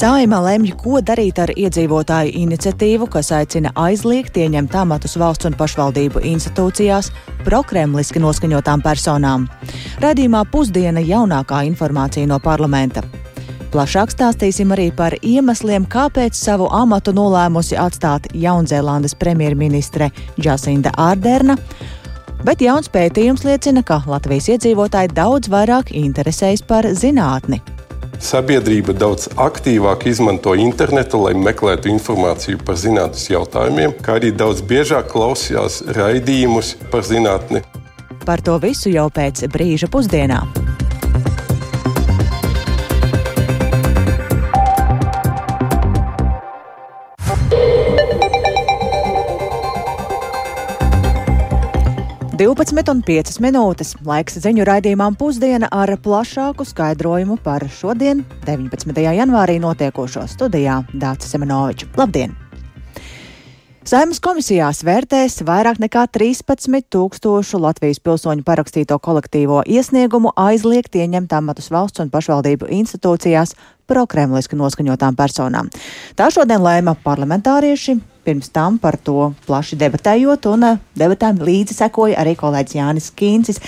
Saima lemj, ko darīt ar iedzīvotāju iniciatīvu, kas aicina aizliegt ieņemt amatus valsts un pašvaldību institūcijās prokremliski noskaņotām personām. Radījumā pusdiena jaunākā informācija no parlamenta. Plašāk stāstīsim arī par iemesliem, kāpēc savu amatu nolēmusi atstāt Jaunzēlandes premjerministre Jacinda Ārderna. Bet jauns pētījums liecina, ka Latvijas iedzīvotāji daudz vairāk interesējas par zinātni. Sabiedrība daudz aktīvāk izmanto internetu, lai meklētu informāciju par zinātnīs jautājumiem, kā arī daudz biežāk klausījās raidījumus par zinātni. Par to visu jau pēc brīža pusdienā. 12,5 minūtes. Laiks ziņu raidījumam pusdiena ar plašāku skaidrojumu par šodien, 19. janvārī, notiekošo studijā Dācis Semenovičs. Labdien! Saimnes komisijās vērtēs vairāk nekā 13 tūkstošu Latvijas pilsoņu parakstīto kolektīvo iesniegumu aizliegt ieņemt amatus valsts un pašvaldību institūcijās prokremliski noskaņotām personām. Tā šodien lēma parlamentārieši, pirms tam par to plaši debatējot, un eh, debatēm līdzi sekoja arī kolēģis Jānis Kīncis.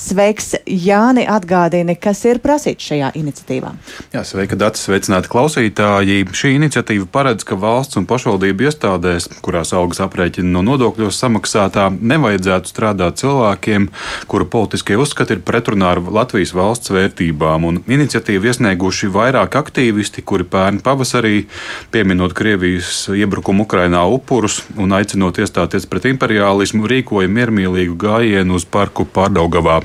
Sveiks, Jāni, atgādini, kas ir prasīts šajā iniciatīvā. Jā, sveika, Dārts, sveicināti klausītāji. Šī iniciatīva paredz, ka valsts un pašvaldību iestādēs, kurās augas aprēķina no nodokļos samaksātā, nevajadzētu strādāt cilvēkiem, kuru politiskie uzskati ir pretrunā ar Latvijas valsts vērtībām. Un iniciatīvu iesnieguši vairāk aktīvisti, kuri pērn pavasarī, pieminot Krievijas iebrukumu Ukrainā upurus un aicinot iestāties pret imperiālismu, rīkoja miermīlīgu gājienu uz parku Pārdaugavā.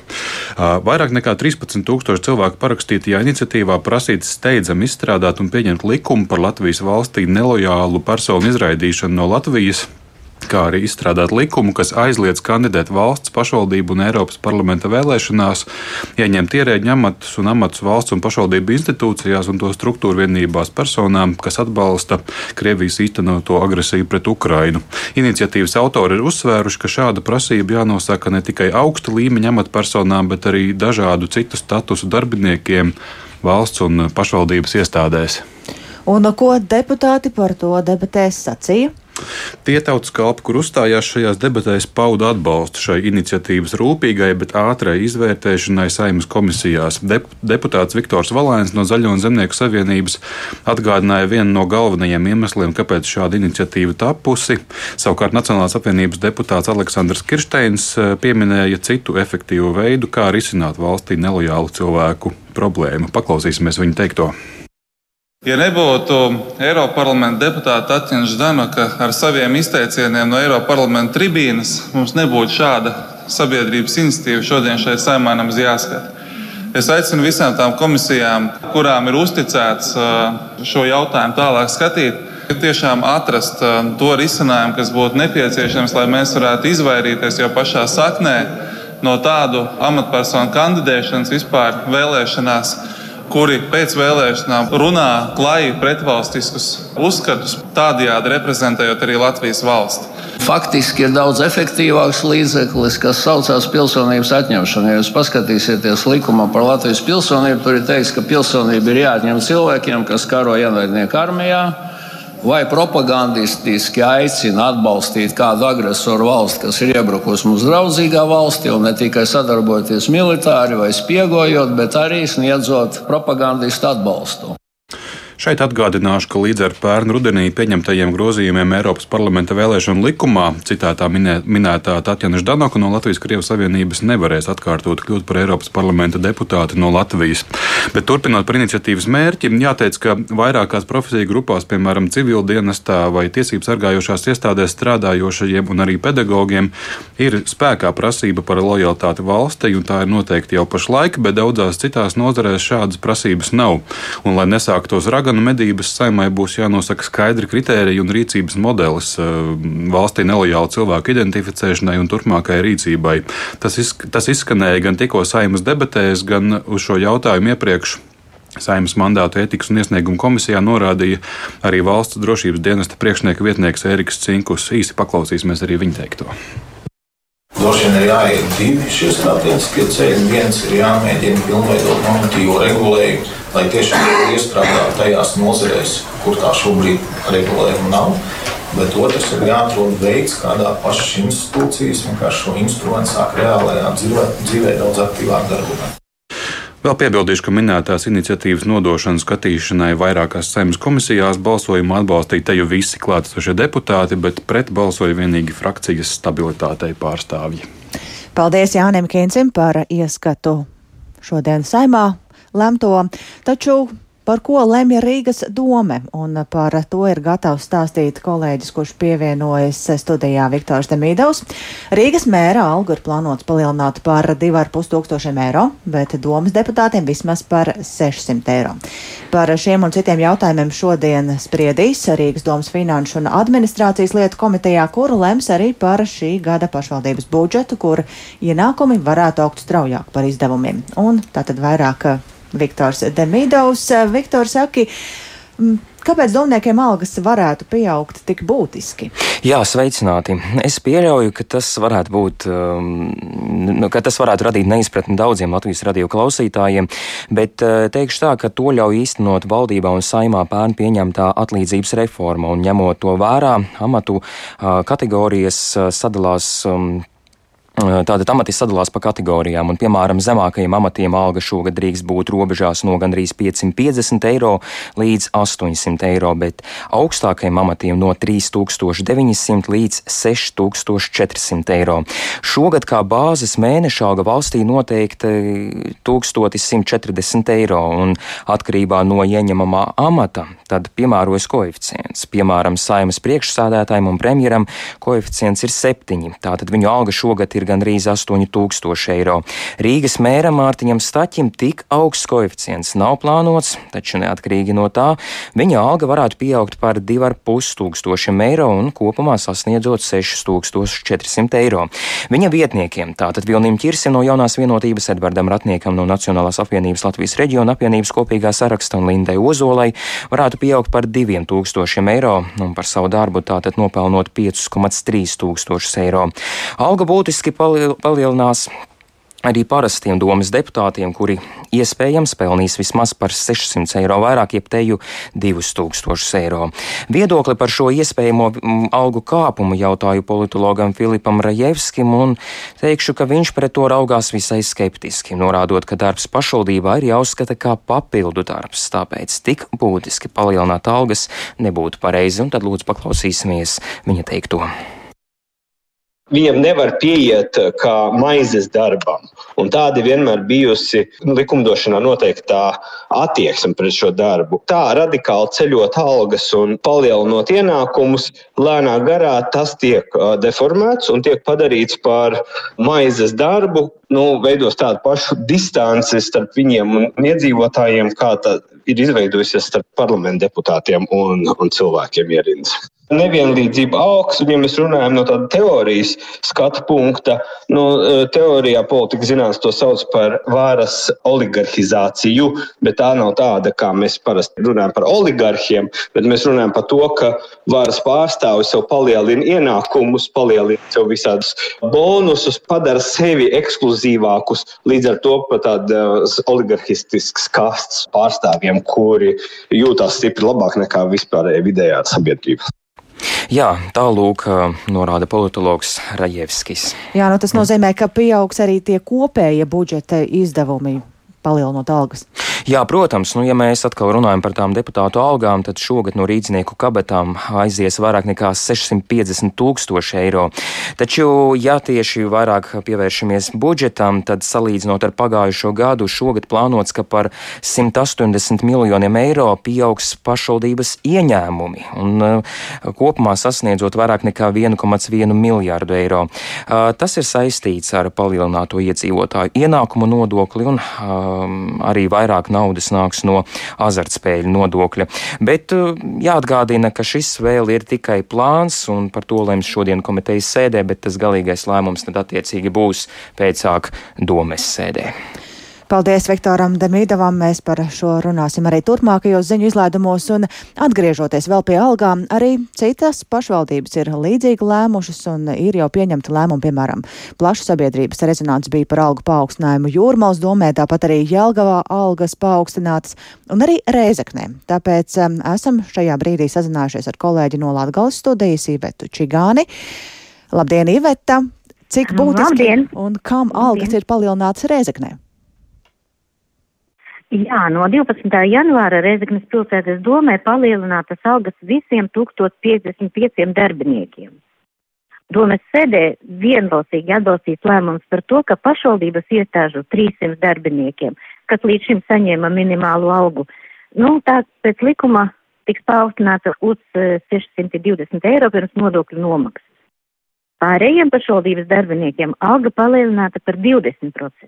Vairāk nekā 13,000 cilvēku parakstītajā iniciatīvā prasīts steidzami izstrādāt un pieņemt likumu par Latvijas valstī nelojālu personu izraidīšanu no Latvijas kā arī izstrādāt likumu, kas aizliedz kandidēt valsts, pašvaldību un Eiropas parlamenta vēlēšanās, ieņemt ierēģu amatus un amatus valsts un pašvaldību institūcijās un to struktūru vienībās personām, kas atbalsta Krievijas īstenoto agresiju pret Ukrainu. Iniciatīvas autori ir uzsvēruši, ka šāda prasība jānosaka ne tikai augsta līmeņa amatpersonām, bet arī dažādu citu statusu darbiniekiem valsts un pašvaldības iestādēs. Un ko deputāti par to debatēs sacīja? Tie tautas kalpi, kur uzstājās šajās debatēs, pauda atbalstu šai iniciatīvas rūpīgai, bet ātrai izvērtēšanai saimnes komisijās. Dep deputāts Viktors Valēns no Zaļo un Zemnieku savienības atgādināja vienu no galvenajiem iemesliem, kāpēc šāda iniciatīva tapusi. Savukārt Nacionālās apvienības deputāts Aleksandrs Kirsteins eh, pieminēja citu efektīvu veidu, kā risināt valstī nelojālu cilvēku problēmu. Paklausīsimies viņa teikto. Ja nebūtu Eiropas parlamenta deputāta Tatjana Ždanoka ar saviem izteicieniem no Eiropas parlamenta tribīnes, mums nebūtu šāda sabiedrības iniciatīva šodien šeit saimānam jāskata. Es aicinu visām tām komisijām, kurām ir uzticēts šo jautājumu tālāk skatīt, tiešām atrast to risinājumu, kas būtu nepieciešams, lai mēs varētu izvairīties jau pašā saknē no tādu amatpersonu kandidēšanas vispār vēlēšanās kuri pēc vēlēšanām runā klajīgi pretvalstiskus uzskatus, tādējādi reprezentējot arī Latvijas valsti. Faktiski ir daudz efektīvāks līdzeklis, kas saucās pilsonības atņemšana. Ja jūs paskatīsieties likumā par Latvijas pilsonību, tur ir teikts, ka pilsonība ir jāatņem cilvēkiem, kas karo ienaidnieku armijā vai propagandistiski aicina atbalstīt kādu agresoru valsti, kas ir iebrukusi mums draudzīgā valstī, un ne tikai sadarbojoties militāri vai spiegojot, bet arī sniedzot propagandistu atbalstu. Šeit atgādināšu, ka līdz ar pērnu rudenī pieņemtajiem grozījumiem Eiropas parlamenta vēlēšanu likumā citātā minē, minētā Tatjana Ždanoka no Latvijas Krievijas Savienības nevarēs atkārtot kļūt par Eiropas parlamenta deputāti no Latvijas. Bet turpinot par iniciatīvas mērķi, jāteic, ka vairākās profesiju grupās, piemēram, civildienestā vai tiesību sargājošās iestādēs strādājošajiem un arī pedagogiem, ir spēkā prasība par lojalitāti valstī, un tā ir noteikti jau pašlaik, bet daudzās citās nozarēs šādas prasības nav. Un, lai nesāktos raganu, gan medības saimai būs jānosaka skaidri kriteriji un rīcības modelis eh, valstī nelojālu cilvēku identificēšanai un turpmākajai rīcībai. Tas, izsk tas izskanēja gan tikko saimas debatēs, gan uz šo jautājumu iepriekš. Saimnes mandātu ētikas un iesniegumu komisijā norādīja arī valsts drošības dienesta priekšnieka vietnieks Ēriks Cinkus. Īsi paklausīsimies arī viņa teikto. Droši vien ir jāiet divi šie strateģiskie ceļi. Viens ir jāmēģina pilnveidot normatīvo regulējumu, lai tiešām iestrādātu tajās nozarēs, kur tā šobrīd regulējuma nav. Bet otrs ir jāatrod veids, kādā pašas institūcijas vienkārši šo instrumentu sāk reālajā dzīvē, dzīvē daudz aktīvāk darbināt. Vēl piebildīšu, ka minētās iniciatīvas nodošana skatīšanai vairākās saimnes komisijās balsojumu atbalstīja te jau visi klātesošie deputāti, bet pret balsoja vienīgi frakcijas stabilitātei pārstāvji. Paldies Jānim Kīncim par ieskatu šodien saimā lemto, taču Par ko lemj Rīgas dome, un par to ir gatavs stāstīt kolēģis, kurš pievienojas studijā Viktors Demīdovs. Rīgas mēra algu ir plānots palielināt par 2,5 tūkstošiem eiro, bet domas deputātiem vismaz par 600 eiro. Par šiem un citiem jautājumiem šodien spriedīs Rīgas domas finanšu un administrācijas lietu komitejā, kuru lems arī par šī gada pašvaldības budžetu, kur ienākumi varētu augt straujāk par izdevumiem. Un tātad vairāk Viktors Demidovs. Viktors saka, Kāpēc domniekiem algas varētu pieaugt tik būtiski? Jā, sveicināti. Es pieļauju, ka tas varētu būt, um, ka tas varētu radīt neizpratni daudziem Latvijas radio klausītājiem, bet uh, teikšu tā, ka to ļauj īstenot valdībā un saimā pērn pieņemtā atlīdzības reforma, un ņemot to vērā, amatu uh, kategorijas uh, sadalās. Um, Tātad amati sadalās pa kategorijām, un, piemēram, zemākajiem amatiem alga šogad drīkst būt robežās no gandrīz 550 eiro līdz 800 eiro, bet augstākajiem amatiem no 3900 līdz 6400 eiro. Šogad kā bāzes mēneša alga valstī noteikti 1140 eiro, un atkarībā no ieņemamā amata tad piemērojas koeficients. Piemēram, saimas priekšsādātājiem un premjeram koeficients ir 7, tātad viņu alga šogad ir ir gandrīz 8000 eiro. Rīgas mēram Mārtiņam Staķim tik augsts koeficients nav plānots, taču neatkarīgi no tā viņa alga varētu pieaugt par 2,5 tūkstošiem eiro un kopumā sasniedzot 6400 eiro. Viņa vietniekiem, tātad Vilnim Čirsim no jaunās vienotības, Edvardam Ratniekam no Nacionālās apvienības Latvijas reģiona apvienības kopīgā saraksta un Lindai Ozolai, varētu pieaugt par 2000 eiro un par savu darbu tātad nopelnot 5,3 tūkstošus eiro. Alga būtiski palielinās arī parastiem domas deputātiem, kuri iespējams pelnīs vismaz par 600 eiro vairāk, jeb teju 2000 eiro. Viedokli par šo iespējamo algu kāpumu jautāju politologam Filipam Rajevskim un teikšu, ka viņš pret to raugās visai skeptiski, norādot, ka darbs pašvaldībā ir jāuzskata kā papildu darbs, tāpēc tik būtiski palielināt algas nebūtu pareizi, un tad lūdzu paklausīsimies viņa teikto. Viņam nevar pieiet eh, kā maizes darbam. Un tāda vienmēr bijusi likumdošanā noteiktā attieksme pret šo darbu. Tā radikāli ceļot algas un palielinot ienākumus, lēnā garā tas tiek eh, deformēts un tiek padarīts par maizes darbu, nu, veidos tādu pašu distanci starp viņiem un iedzīvotājiem, kā tā ir izveidojusies starp parlamentu deputātiem un, un cilvēkiem ierindās. Nevienlīdzība augsts, un ja mēs runājam no tāda teorijas skatu punkta, no e, teorijā politika zinātnē to sauc par varas oligarhizāciju, bet tā nav tāda, kā mēs parasti runājam par oligarhiem, bet mēs runājam par to, ka varas pārstāvis sev palielina ienākumus, palielina sev visādus bonusus, padara sevi ekskluzīvākus, līdz ar to pat tādas oligarhistiskas kastes pārstāvjiem, kuri jūtas stipri labāk nekā vispārējā vidējā sabiedrība. Jā, tālūk, norāda politologs Rajevskis. Jā, nu tas nozīmē, ka pieaugs arī tie kopējie budžeta izdevumi palielinot algas. Jā, protams, nu, ja mēs atkal runājam par tām deputātu algām, tad šogad no rīznieku kabatām aizies vairāk nekā 650 tūkstoši eiro. Taču, ja tieši vairāk pievēršamies budžetam, tad salīdzinot ar pagājušo gadu, šogad plānots, ka par 180 miljoniem eiro pieaugs pašvaldības ieņēmumi un uh, kopumā sasniedzot vairāk nekā 1,1 miljārdu eiro. Uh, tas ir saistīts ar palielināto iedzīvotāju ienākumu nodokli un um, arī vairāk naudas nāks no azartspēļu nodokļa. Bet uh, jāatgādina, ka šis vēl ir tikai plāns, un par to lems šodien komitejas sēdē, bet tas galīgais lēmums tad attiecīgi būs pēcāk domes sēdē. Paldies Viktoram Demīdavam. Mēs par šo runāsim arī turpmākajos ziņu izlaidumos un atgriežoties vēl pie algām. Arī citas pašvaldības ir līdzīgi lēmušas un ir jau pieņemta lēmuma, piemēram, plaša sabiedrības rezonants bija par algu paaugstinājumu Jūrmals domē, tāpat arī Jelgavā algas paaugstinātas un arī Rēzeknē. Tāpēc um, esam šajā brīdī sazinājušies ar kolēģi no Latgales studijas Ivetu Čigāni. Labdien, Iveta! Cik būtiski Labdien. un kam algas Labdien. ir palielinātas Rēzeknē? Jā, no 12. janvāra Reizeknas pilsētas domē palielinātas algas visiem 1055 darbiniekiem. Domes sēdē vienbalsīgi atbalstīs lēmums par to, ka pašvaldības iestāžu 300 darbiniekiem, kas līdz šim saņēma minimālu algu, nu, tā pēc likuma tiks paaugstināta uz 620 eh, eiro pirms nodokļu nomaksas. Pārējiem pašvaldības darbiniekiem alga palielināta par 20%.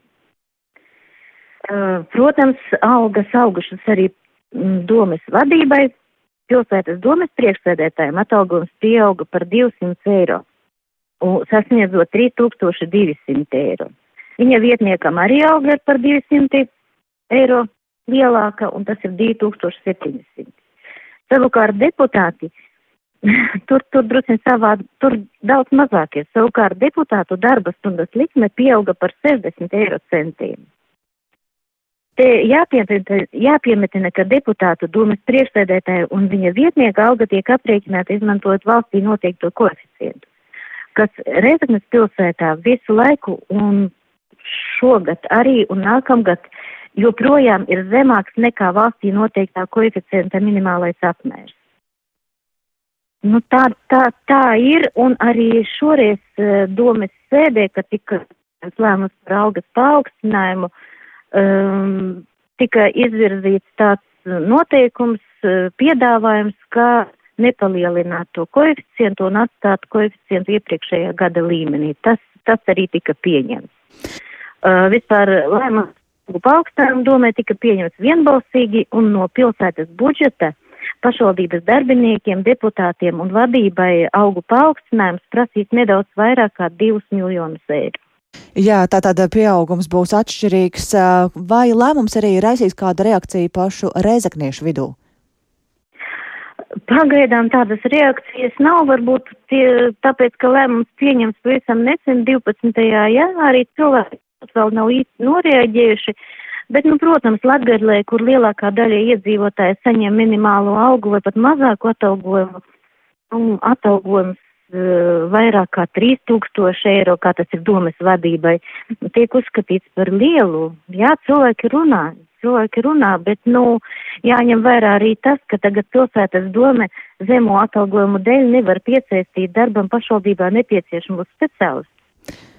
Protams, algas augušas arī mm, domes vadībai. Pilsētas domes priekšsēdētājiem atalgojums pieauga par 200 eiro, sasniedzot 3200 eiro. Viņa vietniekam arī alga ir par 200 eiro lielāka, un tas ir 2700. Savukārt deputāti, tur, tur drusku savādi, tur daudz mazākie. Savukārt deputātu darba stundas likme pieauga par 60 eiro centiem. Te jāpiemetina, ka deputātu domas priekšsēdētāja un viņa vietnieka alga tiek aprēķināta izmantojot valstī noteikto koeficientu, kas Reizeknas pilsētā visu laiku un šogad arī un nākamgad joprojām ir zemāks nekā valstī noteiktā koeficienta minimālais apmērs. Nu, tā, tā, tā ir, un arī šoreiz uh, domas sēdē, kad tika lēmums par algas paaugstinājumu, uh, um, tika izvirzīts tāds noteikums, uh, piedāvājums, kā nepalielināt to koeficientu un atstāt koeficientu iepriekšējā gada līmenī. Tas, tas arī tika pieņemts. Uh, vispār lēmums paaugstinājumu domē tika pieņemts vienbalsīgi un no pilsētas budžeta pašvaldības darbiniekiem, deputātiem un vadībai augu paaugstinājums prasīs nedaudz vairāk kā 2 miljonus eiro. Jā, tātad pieaugums būs atšķirīgs. Vai lēmums arī raisīs kādu reakciju pašu reizekniešu vidū? Pagaidām tādas reakcijas nav, varbūt tie, tāpēc, ka lēmums pieņems pavisam nesen 12. janvārī cilvēki vēl nav īsti noreaģējuši, bet, nu, protams, Latgadlē, kur lielākā daļa iedzīvotāji saņem minimālo algu vai pat mazāku atalgojumu, un atalgojums vairāk kā 3000 eiro, kā tas ir domas vadībai, tiek uzskatīts par lielu. Jā, cilvēki runā, cilvēki runā, bet, nu, jāņem vērā arī tas, ka tagad pilsētas dome zemo atalgojumu dēļ nevar piesaistīt darbam pašvaldībā nepieciešamos speciālistus.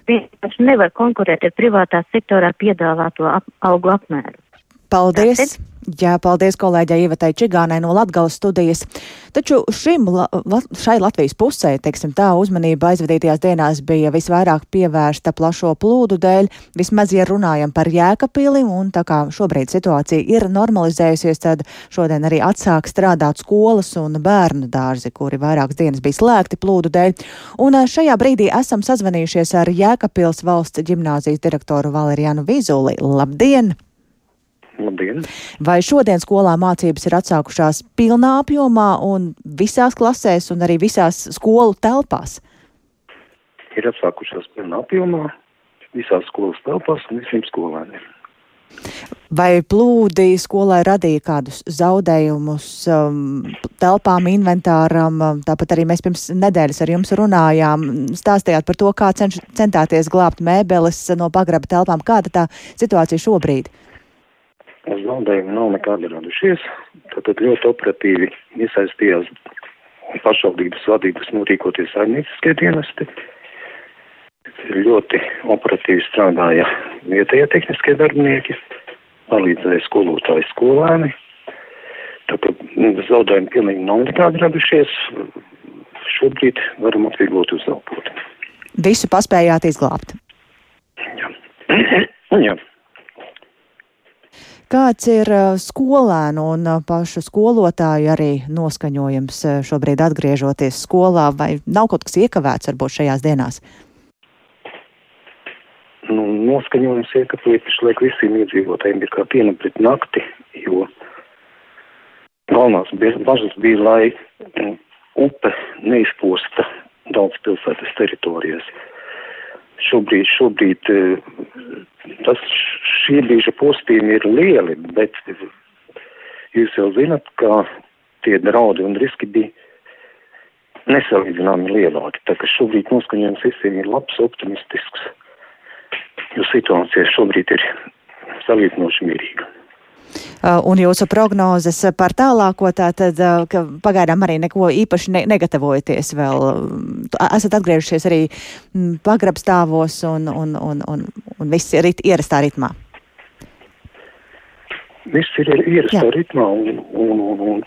Vienkārši nevar konkurēt ar privātā sektorā piedāvāto ap, algu apmēru. Paldies! Tātad, Jā, paldies kolēģei Ivatai Čigānai no Latgales studijas. Taču šim, la, šai Latvijas pusē, teiksim tā, uzmanība aizvadītajās dienās bija visvairāk pievērsta plašo plūdu dēļ, vismaz, ja runājam par jēkapili, un tā kā šobrīd situācija ir normalizējusies, tad šodien arī atsāk strādāt skolas un bērnu dārzi, kuri vairākas dienas bija slēgti plūdu dēļ. Un šajā brīdī esam sazvanījušies ar Jēkapils valsts ģimnāzijas direktoru Valerianu Vizuli. Labdien! Labdien! Vai šodien skolā mācības ir atsākušās pilnā apjomā un visās klasēs un arī visās skolu telpās? Ir atsākušās pilnā apjomā visās skolas telpās un visiem skolēniem. Vai plūdi skolai radīja kādus zaudējumus um, telpām, inventāram? Tāpat arī mēs pirms nedēļas ar jums runājām, stāstījāt par to, kā cenš, centāties glābt mēbeles no pagraba telpām. Kāda tā situācija šobrīd? Uh, zaudējumi nav nekādi radušies. Tātad ļoti operatīvi iesaistījās pašvaldības vadības norīkoties saimnieciskie dienesti. Ļoti operatīvi strādāja vietējie tehniskie darbinieki, palīdzēja skolotāji skolēni. Tātad zaudējumi pilnīgi nav nekādi radušies. Šobrīd varam atvieglot uzlabot. Visu paspējāt izglābt? Jā. Jā. Kāds ir skolēnu un pašu skolotāju arī noskaņojums šobrīd atgriežoties skolā, vai nav kaut kas iekavēts varbūt šajās dienās? nu, noskaņojums liekas, liek visiem iedzīvotājiem ir kā piena pret nakti, jo galvenās bažas bija, lai upe neizposta daudz pilsētas teritorijas. Šobrīd, šobrīd tas šī brīža postījumi ir lieli, bet jūs jau zinat, ka tie draudi un riski bija nesalīdzināmi lielāki. Tā ka šobrīd noskaņojums visiem ir labs, optimistisks, jo situācija šobrīd ir salīdzinoši mierīga. Uh, un jūsu prognozes par tālāko, tātad, uh, ka pagaidām arī neko īpaši ne negatavojaties vēl. Esat atgriežušies arī mm, pagrabstāvos un, un, un, un, un viss ir ierastā ritmā. Viss ir ierastā Jā. ritmā un, un, un, un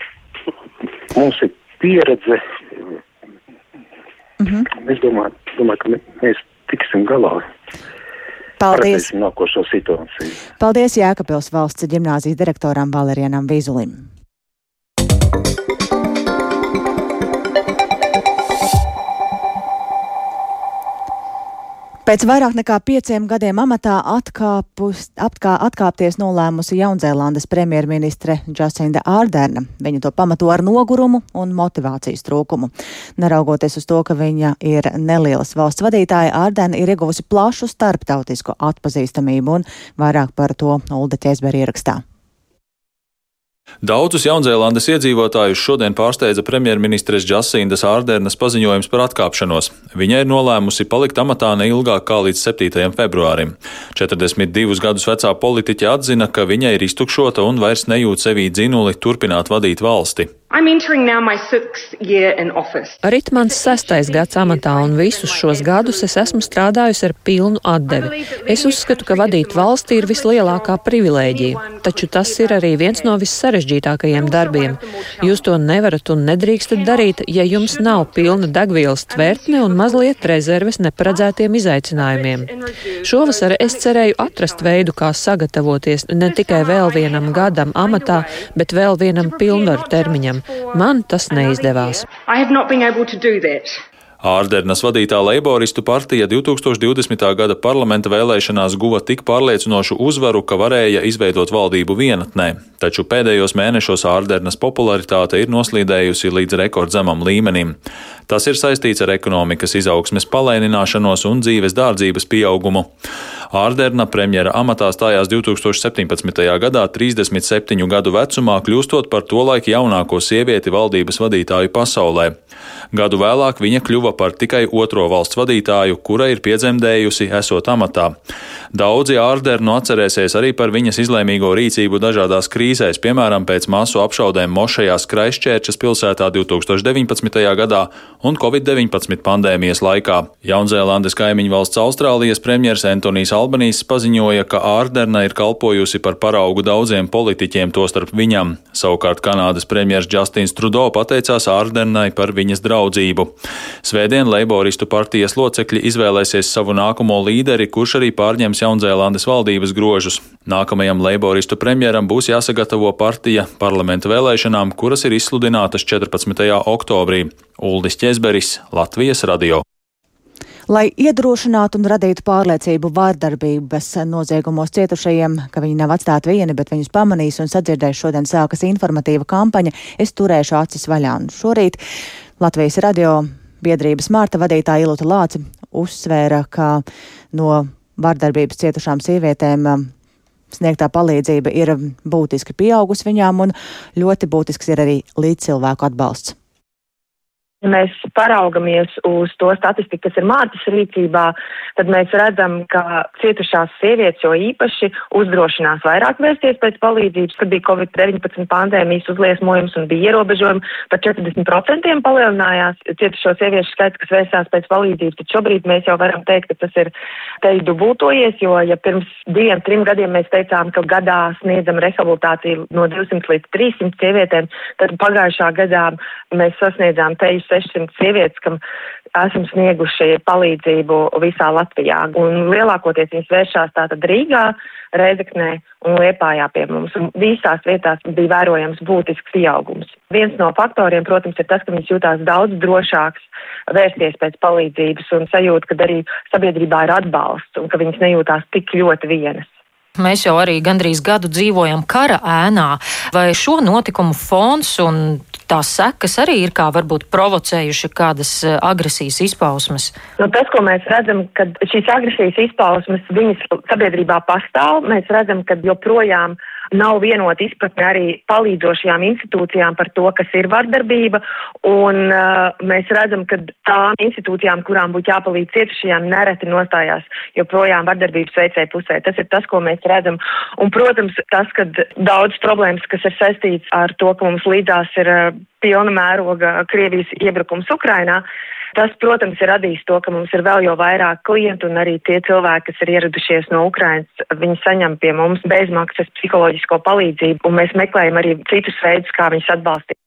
mums ir pieredze. Mm -hmm. Es domāju, domāju, ka mēs tiksim galā. Paldies! Nākošo situāciju. Paldies Jēkabils valsts ģimnāzijas direktoram Valerienam Vīzulim. Pēc vairāk nekā pieciem gadiem amatā atkāpus, atkā, atkāpties nolēmusi Jaunzēlandes premjerministre Jacinda Ārderna. Viņa to pamato ar nogurumu un motivācijas trūkumu. Neraugoties uz to, ka viņa ir nelielas valsts vadītāja, Ārderna ir ieguvusi plašu starptautisku atpazīstamību un vairāk par to Ulda Ķēzberi ierakstā. Daudzus Jaunzēlandes iedzīvotājus šodien pārsteidza premjerministres Džasindas Ārdernas paziņojums par atkāpšanos. Viņa ir nolēmusi palikt amatā ne ilgāk kā līdz 7. februārim. 42 gadus vecā politiķe atzina, ka viņa ir iztukšota un vairs nejūt sevī dzinuli turpināt vadīt valsti. Ritmans sestais gads amatā un visus šos gadus es esmu strādājusi ar pilnu atdevi. Es uzskatu, ka vadīt valsti ir vislielākā privilēģija, taču tas ir arī viens no vissarežģītākajiem darbiem. Jūs to nevarat un nedrīkstat darīt, ja jums nav pilna degvielas tvertne un mazliet rezerves neparedzētiem izaicinājumiem. Šovasar es cerēju atrast veidu, kā sagatavoties ne tikai vēl vienam gadam amatā, bet vēl vienam pilnvaru termiņam. Man tas neizdevās. Ārdernas vadītā Leiboristu partija 2020. gada parlamenta vēlēšanās guva tik pārliecinošu uzvaru, ka varēja izveidot valdību vienatnē, taču pēdējos mēnešos Ārdernas popularitāte ir noslīdējusi līdz rekordzemam līmenim. Tas ir saistīts ar ekonomikas izaugsmes palēnināšanos un dzīves dārdzības pieaugumu. Ārderna premjera amatā stājās 2017. gadā 37 gadu vecumā, kļūstot par tolaik jaunāko sievieti valdības vadītāju pasaulē. Gadu vēlāk viņa kļuva par tikai otro valsts vadītāju, kura ir piedzemdējusi esot amatā. Daudzi Ārdernu atcerēsies arī par viņas izlēmīgo rīcību dažādās krīzēs, piemēram, pēc masu apšaudēm mošajās Kraisčērčas pilsētā 2019. gadā un Covid-19 pandēmijas laikā. Jaunzēlandes kaimiņu valsts Austrālijas premjers Antonijs Albanīs paziņoja, ka Ārdena ir kalpojusi par paraugu daudziem politiķiem, tostarp viņam. Savukārt Kanādas premjers Justins Trudeau pateicās Ārdenai par viņas draudzību. Svētdien Leiboristu partijas locekļi izvēlēsies savu nākamo līderi, kurš arī pārņems Jaunzēlandes valdības grožus. Nākamajam Leiboristu premjeram būs jāsagatavo partija parlamenta vēlēšanām, kuras ir izsludinātas 14. oktobrī. Uldis Česberis, Latvijas radio. Lai iedrošinātu un radītu pārliecību vārdarbības noziegumos cietušajiem, ka viņi nav atstāti vieni, bet viņus pamanīs un sadzirdēs, šodien sākas informatīva kampaņa Es turēšu acis vaļā. Un šorīt Latvijas radio biedrības Mārta vadītāja Ilota Lāci uzsvēra, ka no vārdarbības cietušām sievietēm um, sniegtā palīdzība ir būtiski pieaugusi viņām un ļoti būtisks ir arī līdzcilvēku atbalsts. Ja mēs paraugamies uz to statistiku, kas ir Mārtas rīcībā, tad mēs redzam, ka cietušās sievietes jo īpaši uzdrošinās vairāk vērsties pēc palīdzības, kad bija Covid-19 pandēmijas uzliesmojums un bija ierobežojumi, par 40% palielinājās cietušo sieviešu skaits, kas vērsās pēc palīdzības, tad šobrīd mēs jau varam teikt, ka tas ir te dubultojies, jo ja pirms diviem, trim gadiem mēs teicām, ka gadā sniedzam rehabilitāciju no 200 līdz 300 sievietēm, tad pagājušā gadā mēs sasniedzām teju 1600 sievietes, kam esam snieguši palīdzību visā Latvijā. Un lielākoties viņas vēršās tātad Rīgā, Reizeknē un Liepājā pie mums. Un visās vietās bija vērojams būtisks pieaugums. Viens no faktoriem, protams, ir tas, ka viņas jūtās daudz drošāks vērsties pēc palīdzības un sajūt, ka arī sabiedrībā ir atbalsts un ka viņas nejūtās tik ļoti vienas. Mēs jau arī gandrīz gadu dzīvojam kara ēnā. Vai šo notikumu fons un tās sekas arī ir kā varbūt provocējuši kādas eh, agresijas izpausmes? Nu, tas, ko mēs redzam, kad šīs agresijas izpausmes viņas sabiedrībā pastāv, mēs redzam, ka joprojām nav vienota izpratne arī palīdzošajām institūcijām par to, kas ir vardarbība, un uh, mēs redzam, ka tām institūcijām, kurām būtu jāpalīdz cietušajām, nereti nostājās joprojām vardarbības veicēja pusē. Tas ir tas, ko mēs redzam. Un, protams, tas, ka daudz problēmas, kas ir saistīts ar to, ka mums līdzās ir uh, pilna mēroga Krievijas iebrukums Ukrainā, Tas, protams, ir radījis to, ka mums ir vēl jau vairāk klientu un arī tie cilvēki, kas ir ieradušies no Ukrainas, viņi saņem pie mums bezmaksas psiholoģisko palīdzību, un mēs meklējam arī citus veidus, kā viņus atbalstīt.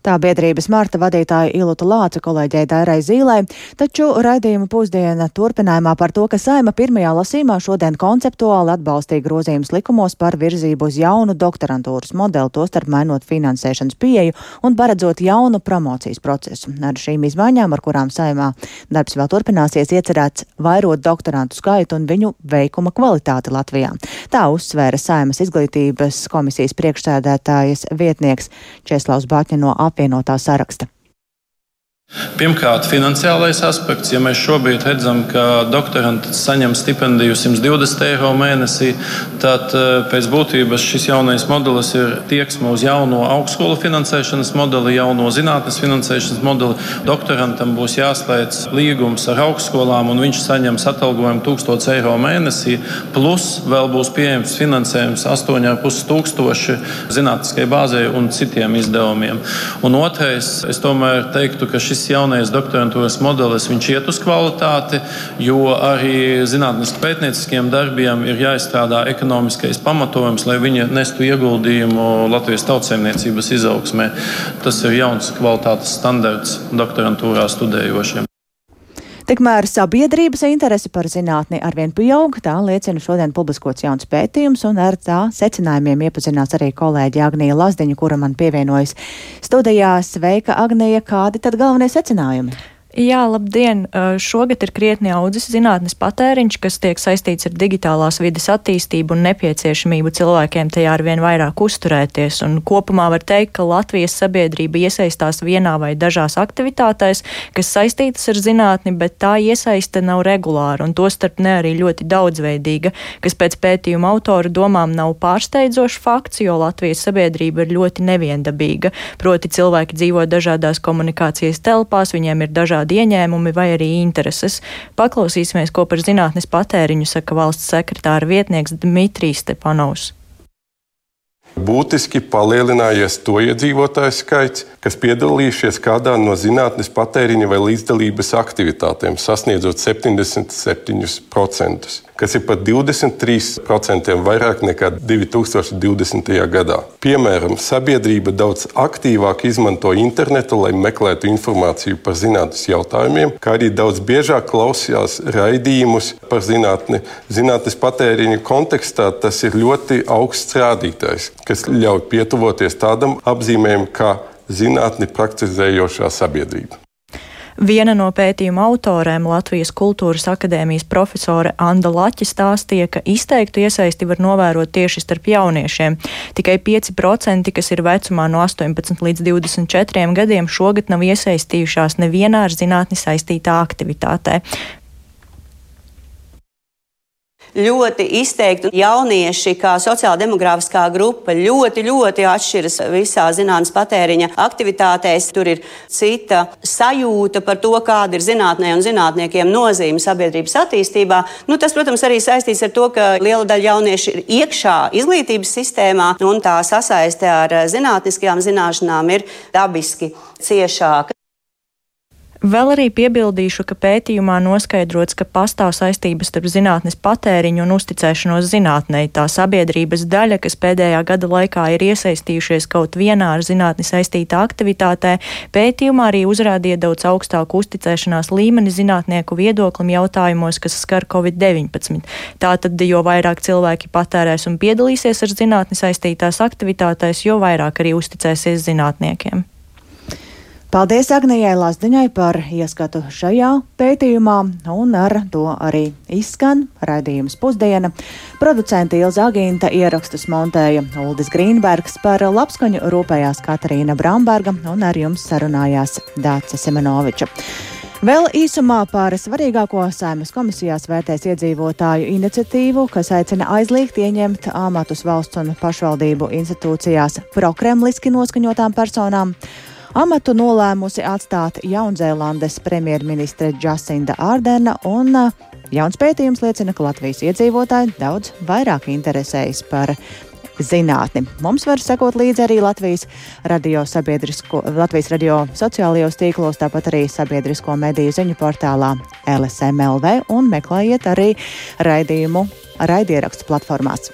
Tā biedrības Marta vadītāja Iluta Lāca kolēģei Dairai Zīlē, taču raidījuma pusdiena turpinājumā par to, ka Saima pirmajā lasīmā šodien konceptuāli atbalstīja grozījumus likumos par virzību uz jaunu doktorantūras modeli, tostarp mainot finansēšanas pieeju un paredzot jaunu promocijas procesu. Ar šīm izmaiņām, ar kurām Saimā darbs vēl turpināsies, iecerēts vairot doktorantu skaitu un viņu veikuma kvalitāti Latvijā. Tā uzsvēra Saimas izglītības komisijas priekšsēdētājas vietnieks Česlavs Bāķa no apvienotā saraksta. Pirmkārt, finansiālais aspekts. Ja mēs šobrīd redzam, ka doktoranti saņem stipendiju 120 eiro mēnesī, tad eh, pēc būtības šis jaunais modelis ir tieksme uz jauno augstskolu finansēšanas modeli, jauno zinātnes finansēšanas modeli. Doktorantam būs jāslēdz līgums ar augstskolām, un viņš saņems atalgojumu 1000 eiro mēnesī, plus vēl būs pieejams finansējums 8,5 tūkstoši zinātniskai bāzei un citiem izdevumiem. Un otrais, es tomēr teiktu, ka šis šis jaunais doktorantūras modelis iet uz kvalitāti, jo arī zinātniski pētnieciskiem darbiem ir jāizstrādā ekonomiskais pamatojums, lai viņi nestu ieguldījumu Latvijas tautsēmniecības izaugsmē. Tas ir jauns kvalitātes standarts doktorantūrā studējošiem. Tikmēr sabiedrības interese par zinātni arvien pieaug, tā liecina šodien publiskots jauns pētījums, un ar tā secinājumiem iepazinās arī kolēģi Agnija Lazdiņa, kura man pievienojas studijā. Sveika, Agnija, kādi tad galvenie secinājumi? Jā, labdien! Šogad ir krietni audzis zinātnes patēriņš, kas tiek saistīts ar digitālās vides attīstību un nepieciešamību cilvēkiem tajā ar vien vairāk uzturēties. Un kopumā var teikt, ka Latvijas sabiedrība iesaistās vienā vai dažās aktivitātēs, kas saistītas ar zinātni, bet tā iesaiste nav regulāra un tostarp ne arī ļoti daudzveidīga, kas pēc pētījuma autoru domām nav pārsteidzošs fakts, jo Latvijas sabiedrība ir ļoti neviendabīga. Proti cilvēki dzīvo dažādās komunikācijas telpās, viņiem ir dažādi dažādi ieņēmumi vai arī intereses. Paklausīsimies, ko par zinātnes patēriņu saka valsts sekretāra vietnieks Dmitrijs Stepanovs. Būtiski palielinājies to iedzīvotāju skaits, kas piedalījušies kādā no zinātnes patēriņa vai līdzdalības aktivitātēm, sasniedzot 77% kas ir pat 23% vairāk nekā 2020. gadā. Piemēram, sabiedrība daudz aktīvāk izmanto internetu, lai meklētu informāciju par zinātnes jautājumiem, kā arī daudz biežāk klausījās raidījumus par zinātni. Zinātnes patēriņa kontekstā tas ir ļoti augsts rādītājs, kas ļauj pietuvoties tādam apzīmējumam kā zinātni praktizējošā sabiedrība. Viena no pētījuma autorēm, Latvijas Kultūras akadēmijas profesore Anda Laķa, stāstīja, ka izteiktu iesaisti var novērot tieši starp jauniešiem. Tikai 5%, kas ir vecumā no 18 līdz 24 gadiem, šogad nav iesaistījušās nevienā ar zinātni saistītā aktivitātē ļoti izteikti. Jaunieši, kā sociāla-demogrāfiskā grupa, ļoti, ļoti atšķiras visā zinātnes patēriņa aktivitātēs. Tur ir cita sajūta par to, kāda ir zinātnē un zinātniekiem nozīme sabiedrības attīstībā. Nu, tas, protams, arī saistīts ar to, ka liela daļa jauniešu ir iekšā izglītības sistēmā, un tā sasaiste ar zinātniskajām zināšanām ir dabiski ciešāka. Vēl arī piebildīšu, ka pētījumā noskaidrots, ka pastāv saistības starp zinātnes patēriņu un uzticēšanos zinātnē. Tā sabiedrības daļa, kas pēdējā gada laikā ir iesaistījušies kaut vienā ar zinātni saistītā aktivitātē, pētījumā arī uzrādīja daudz augstāku uzticēšanās līmeni zinātnieku viedoklim jautājumos, kas skar Covid-19. Tātad, jo vairāk cilvēki patērēs un piedalīsies ar zinātni saistītās aktivitātēs, jo vairāk arī uzticēsies zinātniekiem. Paldies Agnijai Lazdiņai par ieskatu šajā pētījumā, un ar to arī izskan raidījums pusdiena. Producenta Ilza Agīnta ierakstus montēja Uldis Grīnbergs, par labskaņu rūpējās Katarīna Bramberga, un ar jums sarunājās Dāca Semenoviča. Vēl īsumā par svarīgāko saimas komisijās vērtēs iedzīvotāju iniciatīvu, kas aicina aizliegt ieņemt amatus valsts un pašvaldību institūcijās prokremliski noskaņotām personām. Amatu nolēmusi atstāt Jaunzēlandes premjerministre Jacinda Ardena, un uh, jauns pētījums liecina, ka Latvijas iedzīvotāji daudz vairāk interesējas par zinātni. Mums var sekot līdzi arī Latvijas radio, Latvijas radio sociālajos tīklos, tāpat arī sabiedrisko mediju ziņu portālā LSMLV un meklējiet arī raidījumu raidierakstu platformās.